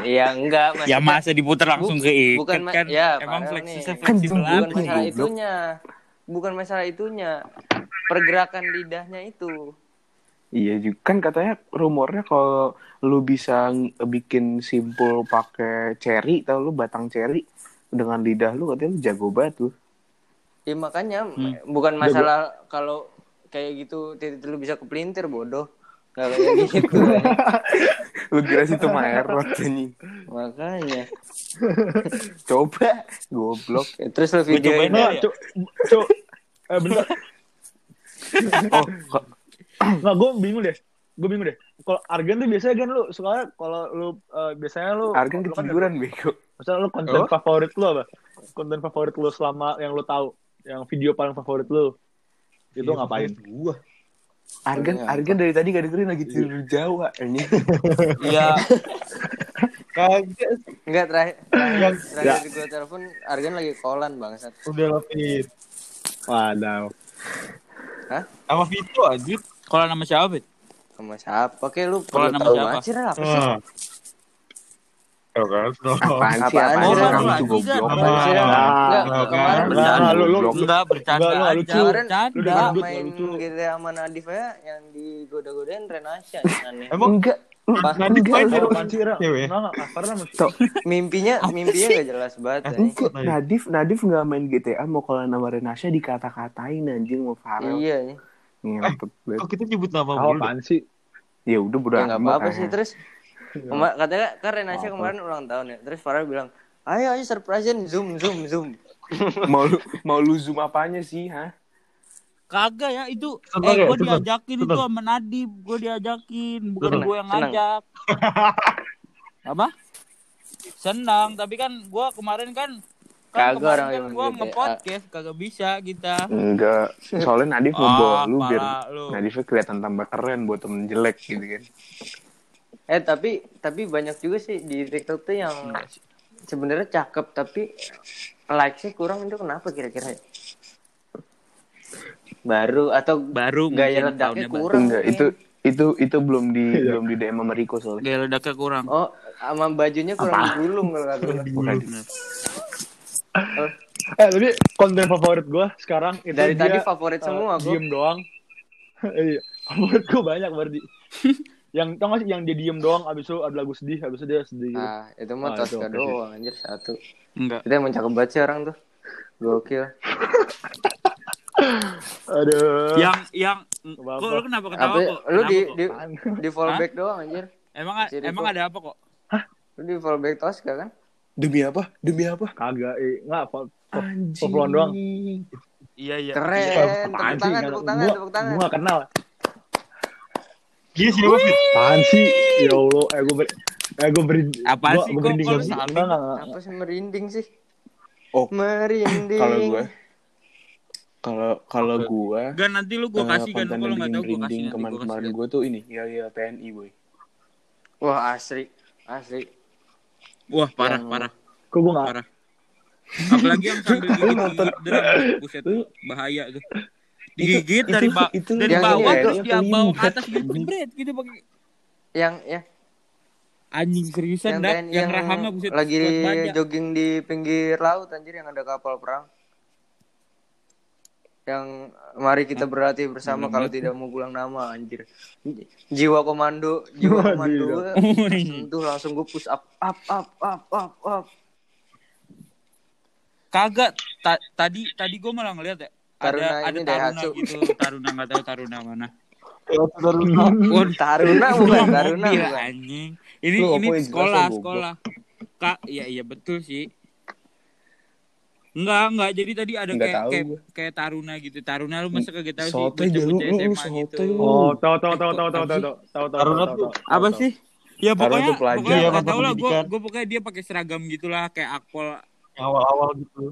ya enggak mas Ya masa diputer langsung Bu- ke ikat bukan kan? ya, Emang nih. fleksibel Kan bukan masalah itunya bukan masalah itunya pergerakan lidahnya itu Iya juga kan katanya rumornya kalau lu bisa bikin simpul pakai cherry tau lu batang cherry dengan lidah lu katanya lu jago banget lu. ya makanya Hmm. bukan masalah kalau kayak gitu titik lu bisa kepelintir bodoh kalau kayak gitu Lu kira situ mah error nih. makanya Coba goblok. Ya, terus lu videoin cuk, cuk. Eh bentar. Oh, kok- Nggak, gue bingung deh. Gue bingung deh. Kalau Argen tuh biasanya kan lu suka kalau lu eh, biasanya lu Argan lu kan- ketiduran bego. Maksudnya lu konten Oh? favorit lu apa? Konten favorit lu selama yang lu tahu, yang video paling favorit lu. Iya, Itu ngapain? Gua. Argan, Iya. Argan dari tadi gak dengerin lagi tidur Jawa ini. Iya. Kagak enggak terakhir terakhir, Ya. terakhir gue telepon Argan lagi kolan bangsat udah lapis. Wadaw. Sama Vito anjir. Kalau nama siapa, Bet? sama siapa kayak lu perlu nama tahu siapa? sih apa sih Apaan sih? Apaan sih, sih, sih, Enggak, lu- lu-. Enggak bercanda aja. Bercanda. Main sama Nadif ya yang digoda-godain Renasya. Emang Enggak. Mimpinya mimpinya gak jelas banget. Enggak, Nadif, Nadif nggak main GTA mau kalau nama Renasya dikata-katain anjing mau Farel. Iya nih. Ngempet banget. Kok kita nyebut nama Oh, mulu? apaan sih? Ya udah bodo Ya apa-apa sih terus. Kema- katanya kan Renasya Apa? kemarin ulang tahun ya. Terus Farah bilang, "Ayo ayo surprisein zoom zoom zoom." mau lu mau lu zoom apanya sih, ha? Kagak ya itu eh ya, gue tenang. diajakin itu sama Nadib gue diajakin bukan gue yang tenang. ngajak Apa? Senang, tapi kan gua kemarin kan Kagak kan orang kan yang gua gitu nge-podcast kagak bisa kita. Enggak. Soalnya Nadif mau Ah, bawa lu biar lu. Nadifnya kelihatan tambah keren buat temen jelek gitu kan. Eh tapi tapi banyak juga sih di TikTok tuh yang sebenarnya cakep tapi likes-nya kurang itu kenapa kira-kira ya? Baru atau Baru gaya ledaknya kurang? Enggak, itu itu itu belum di belum di DM sama Riko soalnya. Gaya ledaknya kurang. Oh, sama bajunya kurang digulung kalau kata. Eh tapi konten favorit gue sekarang itu Dari dia, tadi favorit eh, semua gua. diem doang. Iya, favorit gue banyak berarti. yang tau gak sih yang dia diem doang abis itu ada lagu sedih abis itu dia sedih gitu. Ah, itu mah Ah, itu Tosca doang anjir satu. Enggak. Itu emang cakep banget sih orang tuh. Gokil. Aduh. Yang yang kok lu kenapa ketawa Apa kok? lu di Kenapa di kok? di follow Hah? back doang anjir. Emang Masih emang kok. ada apa kok? Lu di follow back Tosca kan? Demi apa? Demi apa? Kagak, eh, enggak apa. Anjing. Populon doang. Iya iya. Keren. Tepuk Apaan sih? tangan, Nggak- tepuk tangan, gua- tepuk tangan. Gua gak kenal. Gila siapa sih? Apaan sih? Ya Allah, eh gue ber... Eh gue. Apaan Gua- sih? gua saling? Enggak, enggak, enggak. Apa sih merinding sih? Oh, Merinding. kalau gue kalau kalau gue Enggak nanti lu gua eh, kasih kan kalau bikin tahu gua kasih merinding nanti gua kemarin-kemarin kasih. gue tuh ini ya ya TNI boy Wah, asli. Asli. Wah, parah Yang- parah Kok gue gak... parah. Apalagi yang sambil gigit nonton- buset bahaya tuh. Digigit Itu- dari ba- itu dari yang bawah ya, terus yang dia bawa ke atas gitu jebret gitu pakai. Yang ya, anjing seriusan yang dah TNI yang rahama buset lagi jogging di pinggir laut anjir yang ada kapal perang. Yang mari kita berlatih bersama kalau lihat tidak mau pulang nama anjir. Jiwa komando, jiwa komando. Itu langsung gue push up up up up up up. Kagak ta- tadi tadi gua malah ngeliat ya ada Taruna ada ini taruna gitu taruna nggak tahu taruna mana Taruna. Taruna bukan, Taruna bukan. anjing. Ini ini sekolah, sekolah. Kak, iya iya betul sih. Enggak, enggak. Jadi tadi ada Nggak kayak kayak, kayak taruna gitu. Taruna lu masa kagak tahu sih Sotoy dah, lu- lu- gitu. Oh, tahu tahu tahu tahu tahu tahu tahu tahu tahu. Taruna tahu, tuh tahu, Apa tahu. sih? Ya pokoknya pokoknya Iya, enggak masa tahu lah gua pendidikan. gua pokoknya dia pakai seragam gitulah kayak akpol. Yang awal-awal gitu.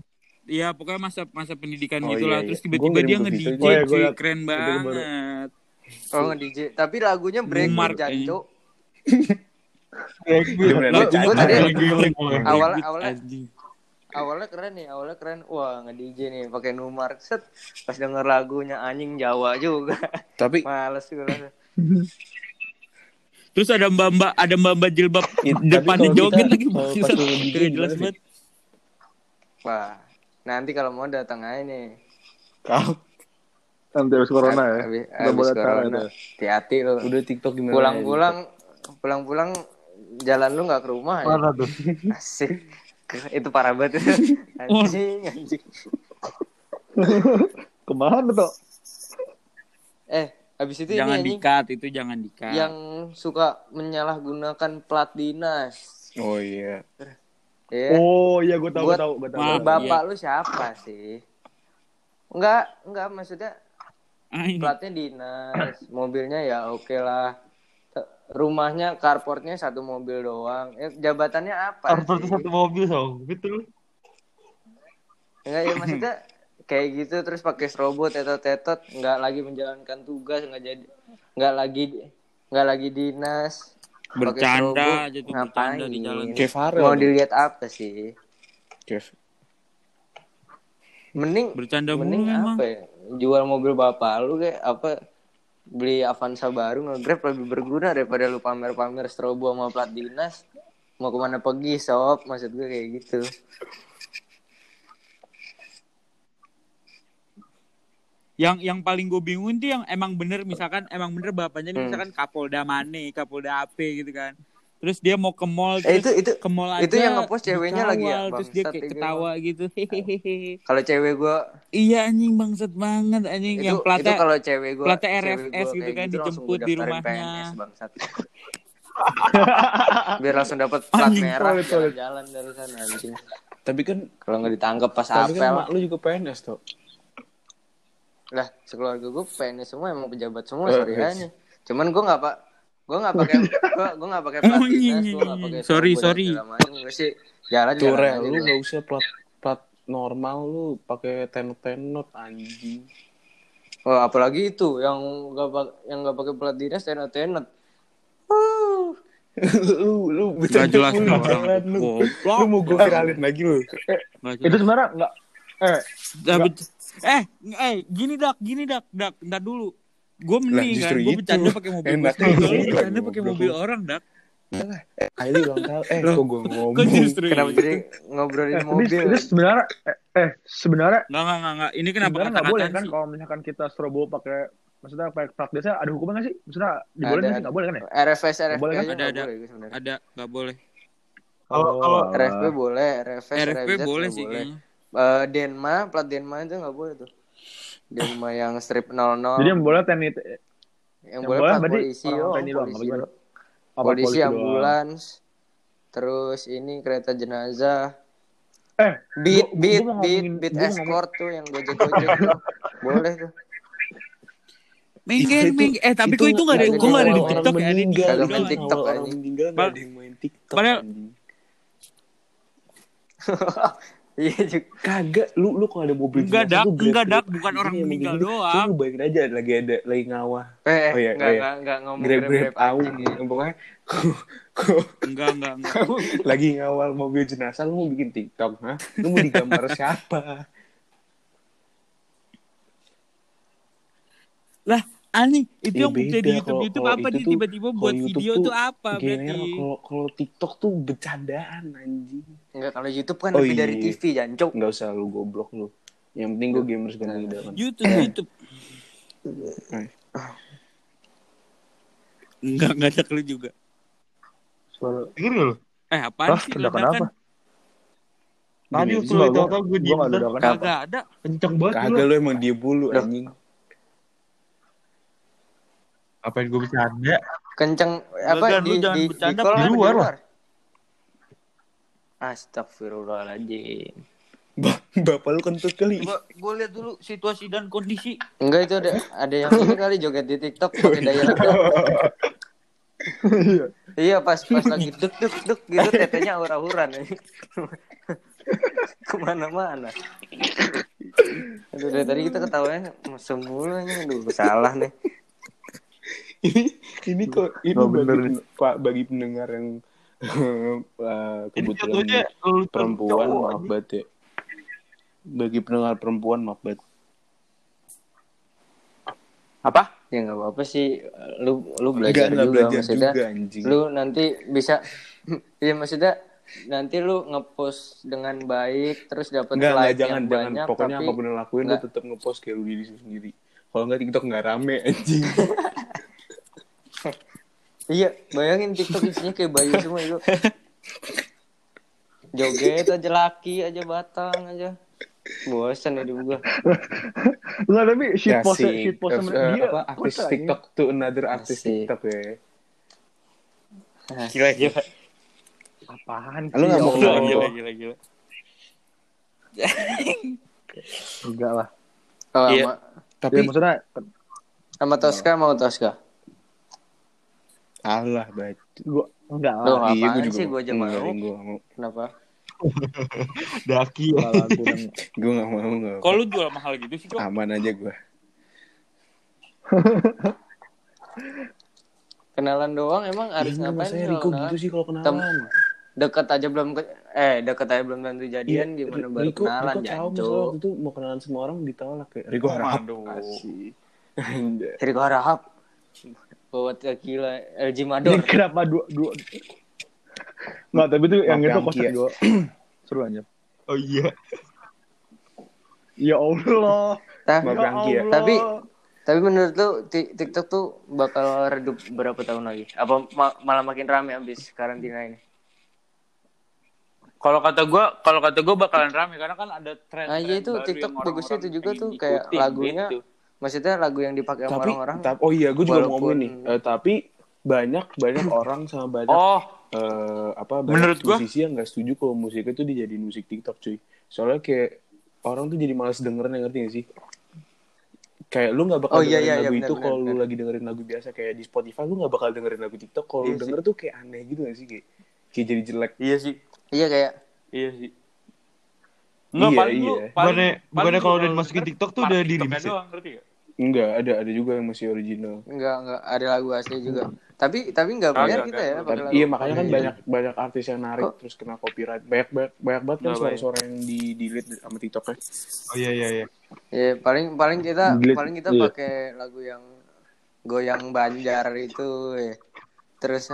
Iya, pokoknya masa masa pendidikan Oh, gitulah. iya, Terus iya. tiba-tiba Gua dia nge-DJ. Oh, iya, keren banget. Oh nge-DJ. Tapi lagunya break gua tadi Awal awal awalnya keren nih, awalnya keren. Wah, nge-DJ nih pakai numar set. Pas denger lagunya anjing Jawa juga. Tapi Males gue. Terus ada mbak-mbak, ada mbak-mbak jilbab It- tapi depannya joget lagi. gimana jelas banget. Wah, nanti kalau mau datang aja nih. kau Nanti habis corona ya. Habis, Udah boleh corona. Hati-hati lu. udah TikTok gimana? Pulang-pulang, pulang-pulang jalan lu nggak ke rumah ya? Mana tuh? Asik. Itu parah banget itu. Anjing, anjing. Ke mana tuh? Eh, habis itu Jangan ini anjing. dikat, itu jangan dikat. Yang suka menyalahgunakan plat dinas. Oh iya. Ya. Oh iya gue tahu gue tahu gue tahu. Maaf, gua tahu. Bapak lu siapa sih? Enggak, enggak maksudnya platnya dinas, mobilnya ya oke lah. Rumahnya carportnya satu mobil doang. Ya, jabatannya apa sih? satu mobil dong. Betul. Enggak ya maksudnya kayak gitu terus pakai strobo tetot-tetot nggak lagi menjalankan tugas nggak jadi nggak lagi nggak lagi dinas Bercanda strobo. aja tuh, ngapain bercanda di jalan. Mau dilihat apa sih Kayak mending Bercanda mending emang. apa ya jual mobil bapak lu kayak apa beli Avanza baru nge-grab lebih berguna daripada lu pamer-pamer strobo sama plat dinas mau ke mana pergi sob maksud gue kayak gitu Yang yang paling gue bingung tuh yang emang bener misalkan emang bener bapaknya nih Hmm. misalkan Kapolda Mane, Kapolda AP gitu kan. Terus dia mau ke mall Eh, itu- itu- ke mall aja. itu yang ngepost ceweknya lagi ya, dikawal, Terus dia kayak itu ketawa gitu. Hehehe. kalau cewek gue Iya anjing bangsat banget anjing itu, yang platnya itu kalau cewek gue platnya RFS gitu kan, dijemput di rumahnya. biar langsung dapat plat Anjing, merah jalan-jalan dari sana anjing tapi kan kalau nggak ditangkap pas tapi kan apel mak lu juga PNS tuh. lah sekeluarga gue PNS semua emang pejabat semua Eh, sorry yes. aja cuman gue nggak pak Gue nggak pakai gue gue nggak pakai plat Oh, iya, dinas, iya, gue nggak iya. pakai Sorry, sorry. Gue sih jalan jalan lu gua. gak usah plat plat normal lu pakai tenot-tenot anjing. Oh, apalagi itu yang nggak yang nggak pakai plat dinas tenet tenet. Uh. lu lu bercanda jelas orang. lu. Goblok. Lu mau gue viralin lagi lu. Nggak Itu sebenarnya nggak eh Nggak eh, eh, gini dak, gini dak, dak, ntar dulu. Gue mending kan, gue bercanda pakai mobil gue sendiri. bercanda pakai mobil lu. orang dak. Kylie ulang tahun. Eh, kok gue Kok ngomong. justru Kenapa jadi ngobrolin eh, mobil? ini sebenarnya eh, eh sebenarnya Nggak, nggak, nggak, nggak. Ini kenapa nggak boleh kan kalau misalkan kita strobo pakai maksudnya pakai plat desa ada hukuman nggak sih? Maksudnya dibolehin Ada, nggak sih? Nggak boleh kan ya? RFS RFP boleh kan? Ada, ada. Ada, nggak boleh. Kalau kalau Oh, RFP boleh, RFS, RFP boleh sih boleh. kayaknya. Eh, Denma, plat Denma itu nggak boleh tuh. Denma yang strip 00. Jadi yang boleh TNI yang, yang boleh boleh plat berarti polisi, oh, TNI doang, polisi, apa polisi, doang. ambulans, terus ini kereta jenazah, Eh, beat, gua- gua beat, mau beat, ngomongin- beat gua escort tuh yang gojek gojek tuh, boleh tuh. Mengger, Itu- mengger. Eh, tapi kok itu nggak ada, kok nggak ada di TikTok ya? Ada di Kagak main TikTok, orang anjing. meninggal Bal- ada yang main TikTok. Padahal-. Iya juga. Kagak, lu lu kalau ada mobil Enggak, jenazah Dak. Enggak, Dak. Bukan orang yang meninggal doang. Coba lu bayangin aja lagi ada lagi ngawah. Eh, Oh iya, enggak, oh iya. enggak, enggak ngomong Grab grab au, ya. pokoknya Enggak, enggak, enggak. lagi ngawal mobil jenazah lu mau bikin TikTok, hah? Lu mau digambar siapa? Lah, aneh. Itu Eh, yang bukti di beda. YouTube YouTube kalau apa dia tiba-tiba buat YouTube video tuh tuh apa berarti? kalau kalau TikTok tuh bercandaan anjing. Enggak, kalau YouTube kan Oh, lebih dari iya. TV, jancuk. Enggak usah lu goblok lu. Yang penting gue gamers ganteng idaman. YouTube, YouTube. Enggak, enggak ada lu juga. Suara Dengar lu? Eh, apaan Hah, sih ledakan ledakan? apa? Tadi waktu Gua- lu tahu gue gua diem ledakan. Kagak ada. Kenceng banget Kagak lu. lu emang dia bulu anjing. Apain gue bercanda? Kenceng apa di di, di di apa luar lah. Astagfirullahaladzim. Ba- Bapak lu kentut kali. Coba gue lihat dulu situasi dan kondisi. Enggak itu ada ada yang ini kali joget di TikTok pakai daya rendah. iya pas pas lagi dek dek dek gitu tetenya aura-auran ke mana-mana. Aduh dari tadi kita ketawanya semuanya aduh salah nih. ini ini kok ini Oh, bagi, pen- Pak bagi pendengar yang kebetulan perempuan maaf banget ya. Bagi pendengar perempuan maaf banget. Apa? Ya nggak apa-apa sih lu lu belajar enggak juga belajar maksudnya. juga anjing. Lu nanti bisa Iya maksudnya nanti lu ngepost dengan baik terus dapat like jangan yang jangan banyak pokoknya tapi apa pun yang lu lakuin lu tetap ngepost kayak lu diri sendiri. Kalau enggak TikTok enggak rame anjing. Iya, bayangin TikTok isinya kayak bayi semua itu. Joget aja laki aja batang aja. Bosan ya gua. Enggak, tapi shit Ya post shit post Eh, dia apa artis TikTok tuh another artis Asik. TikTok ya. Gila, gila. Apaan Lu nggak mau ya Gila, ngomong? gila, gila, gila. Enggak lah. Oh, Iya. sama, Tapi Ya, maksudnya sama Tosca mau Tosca. Allah baik. gua enggak Loh, lah. Iya, apaan gua juga sih gua aja Enggak, mau. Gua mau. Kenapa? Daki ya. Kalau Gua enggak mau enggak. Kok lu jual mahal gitu sih, Cok? Aman aja gua. Kenalan doang emang harus Iya, ngapain saya sih Riko kalau kenalan? gitu sih kalau kenalan. Deket aja belum ke eh deket aja belum tentu jadian Iya, gimana baru Riko, kenalan Riko tahu waktu itu mau kenalan sama orang ditolak kayak Riko harap. Riko Harahap. Bawa tequila LG Ini Mador. kenapa dua dua Enggak, tapi itu yang itu Kia. juga. Seru aja. Oh iya. Ya Allah. Maaf Ya. Allah. Tapi Tapi menurut lu Ti- TikTok tuh bakal redup berapa tahun lagi? Apa ma- malah makin rame abis karantina ini? Kalau kata gua, kalau kata gua bakalan rame karena kan ada tren. Nah, iya itu TikTok bagusnya itu juga tuh kayak gitu. Maksudnya lagu yang dipakai sama Tapi, orang-orang. oh iya, gue juga mau ngomongin nih. Eh, tapi banyak banyak orang sama banyak Oh, eh, apa banyak Menurut gua- musisi yang nggak setuju kalau musiknya tuh dijadiin musik TikTok cuy. Soalnya kayak orang tuh jadi malas dengerin yang ngerti gak sih? kayak lu nggak bakal Oh, iya, dengerin iya, lagu iya, itu kalau lu lagi dengerin lagu biasa kayak di Spotify lu nggak bakal dengerin lagu TikTok kalau Iya lu sih. denger tuh kayak aneh gitu gak sih kayak, kayak jadi jelek Iya sih. Iya kayak Iya sih. Enggak Iya, paling lu iya. paling Bukannya- paling bukannya lu kalau udah dimasukin TikTok tuh udah TikToknya di-remix ya? enggak ada ada juga yang masih original enggak enggak ada lagu asli juga. Tapi tapi enggak bayar kita ya pakai Tapi, lagu. iya makanya kan Iya. banyak banyak artis yang narik terus kena copyright banyak banyak, banyak banget kan suara-suara yang di delete sama TikToknya Oh iya iya iya. Iya, paling paling kita Delete. paling kita Iya. pakai lagu yang goyang banjar itu ya. Terus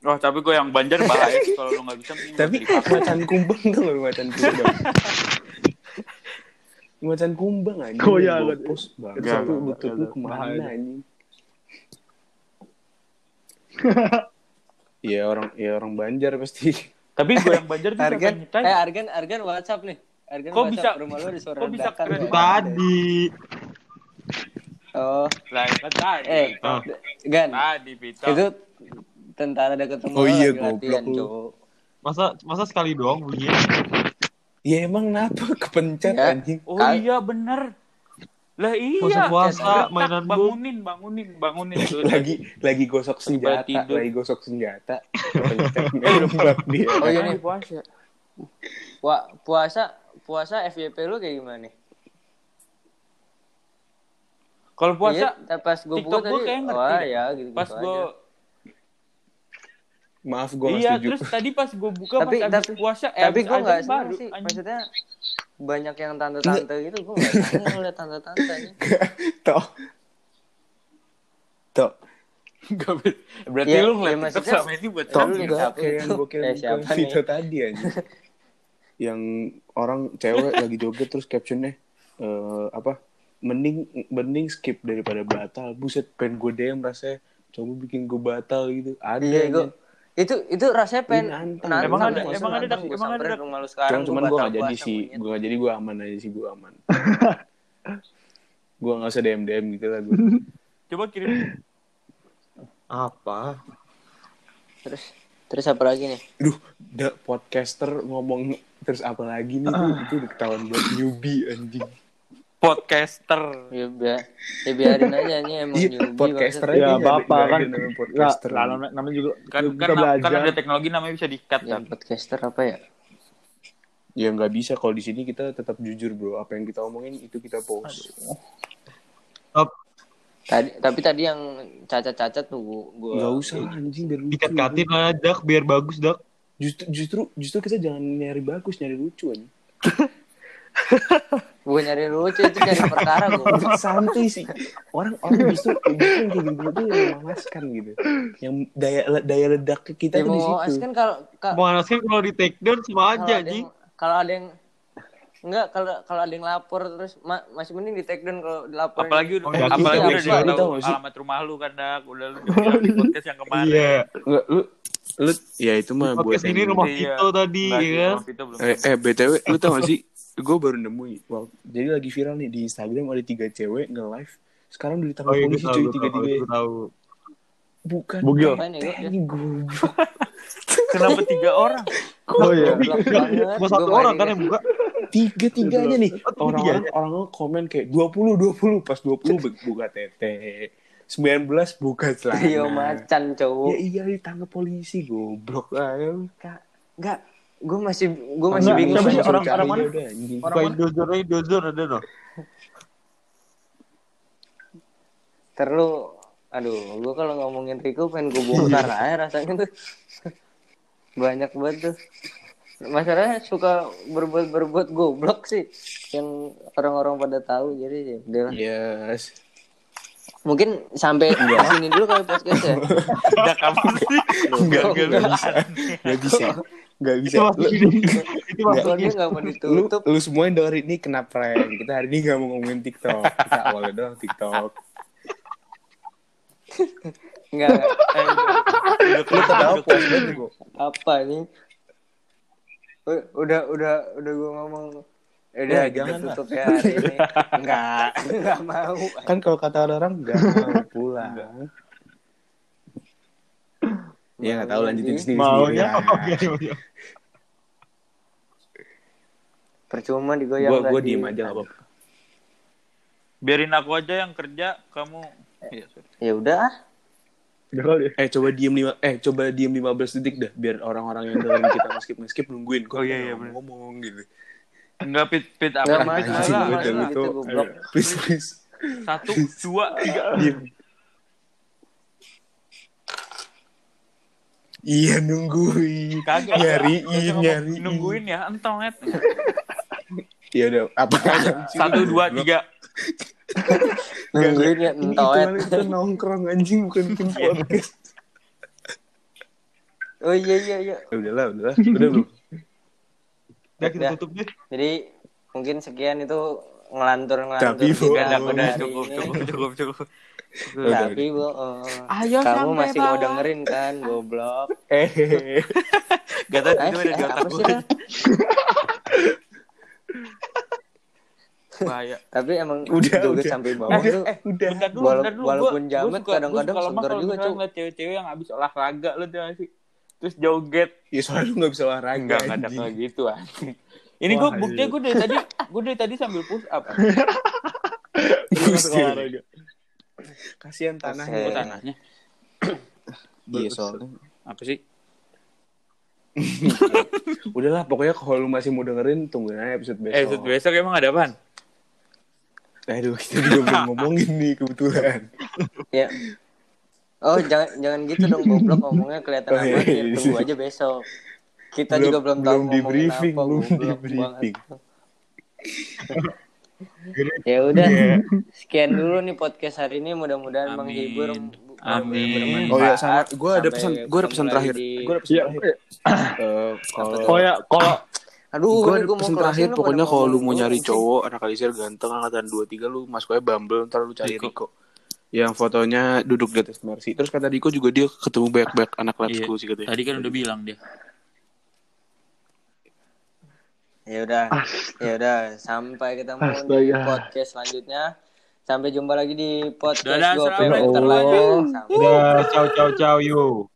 ah, Wah, tapi gue yang Banjar bahaya kalau lu nggak bisa. tapi macan kumbang tuh loh macan kumbang macan kumbang aja Oh, iya, bopos banget enggak, lutut lu ke mana anjing Iya orang ya orang Banjar pasti. Tapi gue yang Banjar tuh Argan, eh Argan Argan WhatsApp nih. Argan Kok WhatsApp bisa- rumah lu ada suara kok bisa keren? Tadi. Oh, Lah, kan tadi. eh. Gan, Tadi, itu tentara dekat rumah Oh iya, latihan, goblok lu. cowok. Masa masa sekali doang bunyinya? Ya emang kenapa kepencet Ya. anjing? Oh Kal- iya bener. Lah iya. Puasa-puasa, Tak, mainan bom. bangunin, bangunin, bangunin. lagi lagi gosok senjata, tidur. lagi gosok senjata. Oh iya nih, puasa. Wah, puasa puasa FYP lu kayak gimana nih? Kalau puasa, Iya, pas gue buka TikTok gue tadi, kayak ngerti deh. ya gitu, pas gue Maaf gue gak iya setuju. terus tadi pas gue buka tapi pas abis tapi puasa eh, tapi gue seneng baru, sih anjing. maksudnya banyak yang tante-tante gitu gue nggak seneng ngeliat tante-tante Toh. Toh. Ber- berarti Iya, lu ngeliat TikTok maksudnya- selama ini buat Toh enggak kayak yang itu? gue kirim ke nih? tadi aja. yang orang cewek lagi joget terus captionnya eh apa mending mending skip daripada batal buset pengen gue DM rasanya coba bikin gue batal gitu ada iya gue itu itu rasanya pengen Ini nantang. nantang, Emang ada- emang ada, nantang, Emang ada, rumah lu sekarang cuman gua gue gak jadi sih gue gak jadi gue aman aja sih gue aman gue gak usah DM DM gitu lah gue coba kirim Apa? terus terus apa lagi nih Duh, da, podcaster ngomong terus apa lagi nih tuh, itu udah ketahuan buat newbie anjing. Podcaster ya, biar, ya biarin aja nih emang Iya, newbie podcaster. Ya, Bapak kan. podcaster. lah, namanya, namanya juga kan kan, belajar. kan ada teknologi namanya bisa di cut ya, kan podcaster apa ya Ya nggak bisa kalau di sini kita tetap jujur bro. Apa yang kita omongin itu kita post. tadi tapi tadi yang cacat-cacat tuh gua, gua Nggak usah anjing biar lucu. Dikat-katin lah dak biar bagus dak. Justru justru justru kita jangan nyari bagus, nyari lucu aja. bukan nyari lucu itu nyari perkara gua Santai sih. Orang orang justru justru yang kayak gitu tuh yang memuaskan gitu. Yang daya daya ledak kita ya tuh di mau situ. kan kalau ka- Panasnya kalau di take down sama kalau aja yang kalau ada yang enggak kalau kalau ada yang lapor terus ma- masih mending di take down kalau lapor apalagi udah Oh, yakin apalagi sih, udah Lu tahu tahu nggak sih? alamat rumah lu kan dak udah lu di podcast yang kemarin Iya. Nggak, lu lu ya itu mah buat ini rumah Iya. Vito tadi ya kan. Eh, eh btw, lu tau gak sih? Gue baru nemu, wow, jadi lagi viral nih di Instagram ada tiga cewek nge live. Sekarang udah ditangkap Oh iya gue polisi cuy gue tiga tiga. gue tahu. Bukan. Bugil. Ya? Ini goblok. kenapa tiga orang Oh iya. Cuma satu Gua orang kan yang buka. Tiga tiganya nih. Tiga Orang-orang orang komen kayak 20 20 pas 20 bu- buka tete. 19 buka celana. Trio macan cowok. Ya iya ditangkap polisi goblok aja. Kak, enggak. Gue masih gue masih bingung. siapa sih orang- orang mana? Orang mana? Indozor Indozor ada no. Terus aduh, gue kalau ngomongin Rico pengen gue bongkar aja rasanya tuh. Banyak banget tuh. Masalahnya suka berbuat-berbuat goblok sih yang orang-orang pada tahu jadi ya. Yes. Mungkin sampai di sini dulu kali podcast ya. Dak kamu sih Enggak, enggak, enggak. bisa. Enggak bisa. Enggak bisa. Lu- ini. Itu masuk Teleponnya ini. nggak mau lu, ditutup. lu semua yang dengerin ini kena prank. Kita hari ini gak mau ngomongin TikTok. Kita awalnya doang TikTok. Enggak, enggak. Lu ketawa puas banget apa nih? U- Udah udah udah gue ngomong udah kita jangan lah. tutup ya hari ini. Enggak, enggak mau. Kan kalau kata orang gak mau pulang. Ya gak tahu lanjutin Jadi, sendiri. Maunya oke oke. Percuma digoyang Gue gue tadi. diem aja gak apa-apa. Biarin aku aja yang kerja, kamu Iya. Ya udah ah. Udah kali ya. Eh coba diem lima eh coba diem 15 detik dah biar orang-orang yang dengerin kita ngeskip ngeskip nungguin kok Oh, iya, iya, bener. ngomong gitu. Enggak pit pit apa Nggak pit masalah, malah, nggak malah. masalah. gitu, goblok. Please please. Satu, dua, tiga. Diem. Iya nungguin. Kagak. Nyariin, nyariin. Nungguin ya, entonget. Ya udah apa? Satu, dua, tiga. Nungguin ya hitungannya kita nongkrong anjing bukan bikin podcast. Oh iya iya iya. Ya udahlah, udahlah. Udah belum? Udah kita Udah. tutup deh. Jadi mungkin sekian itu ngelantur-ngelantur Tapi, Bo, Udah, udah, udah, cukup, cukup, cukup, cukup. Tapi bohong. Ayo Kamu sampai masih mau bawah. dengerin kan, goblok. Eh, Gak tau, Eh, itu ada di eh, otak gue. Bahaya. Tapi emang Udah, joget udah. sampai bawah Udah, tuh. eh, udah. Bentar dulu, bentar dulu. walaupun jamet kadang-kadang seger kalau juga, ngeliat cewek-cewek yang habis olahraga lu tuh gak sih? Terus joget. Ya soalnya lu gak bisa olahraga Enggak, enggak ada kayak gitu anjing. Ini gue buktinya iya. gue dari tadi gue dari tadi sambil push up. Olahraga. Kasihan Kasihan. tanahnya. Gue tanahnya. Iya soalnya. Apa sih? Udahlah pokoknya kalau lu masih mau dengerin tungguin aja episode besok. Eh, episode besok emang ada apaan? Aduh, kita juga belum ngomongin nih kebetulan. Ya. Oh, jangan jangan gitu dong goblok ngomongnya kelihatan Oh, iya, amat. Ya, iya. tunggu aja besok. Kita Belum- juga belum tahu belum di briefing, apa, belum di briefing. ya udah, Iya. sekian dulu nih podcast hari ini. Mudah-mudahan Amin. menghibur, Amin. Oh ya sama gue ada pesan gue ada pesan terakhir. di- Gue ada pesan Iya. terakhir. Eh, kalau Oh ya, kalau Aduh, gue ada gua mau pesan terakhir pokoknya kalau lu mau nyari cowok anak alisir ganteng angkatan 23 lu masuknya Bumble ntar lu cari Diko. Riko. Yang fotonya duduk di atas Mercy. Terus kata Diko juga dia ketemu banyak-banyak anak lab Iya. school sih katanya. Tadi kan udah bilang dia. Ya udah, ya udah. Sampai ketemu di podcast selanjutnya. Sampai jumpa lagi di podcast Dadah, gue. Ya Allah. Sampai ciao ciao ciao yo.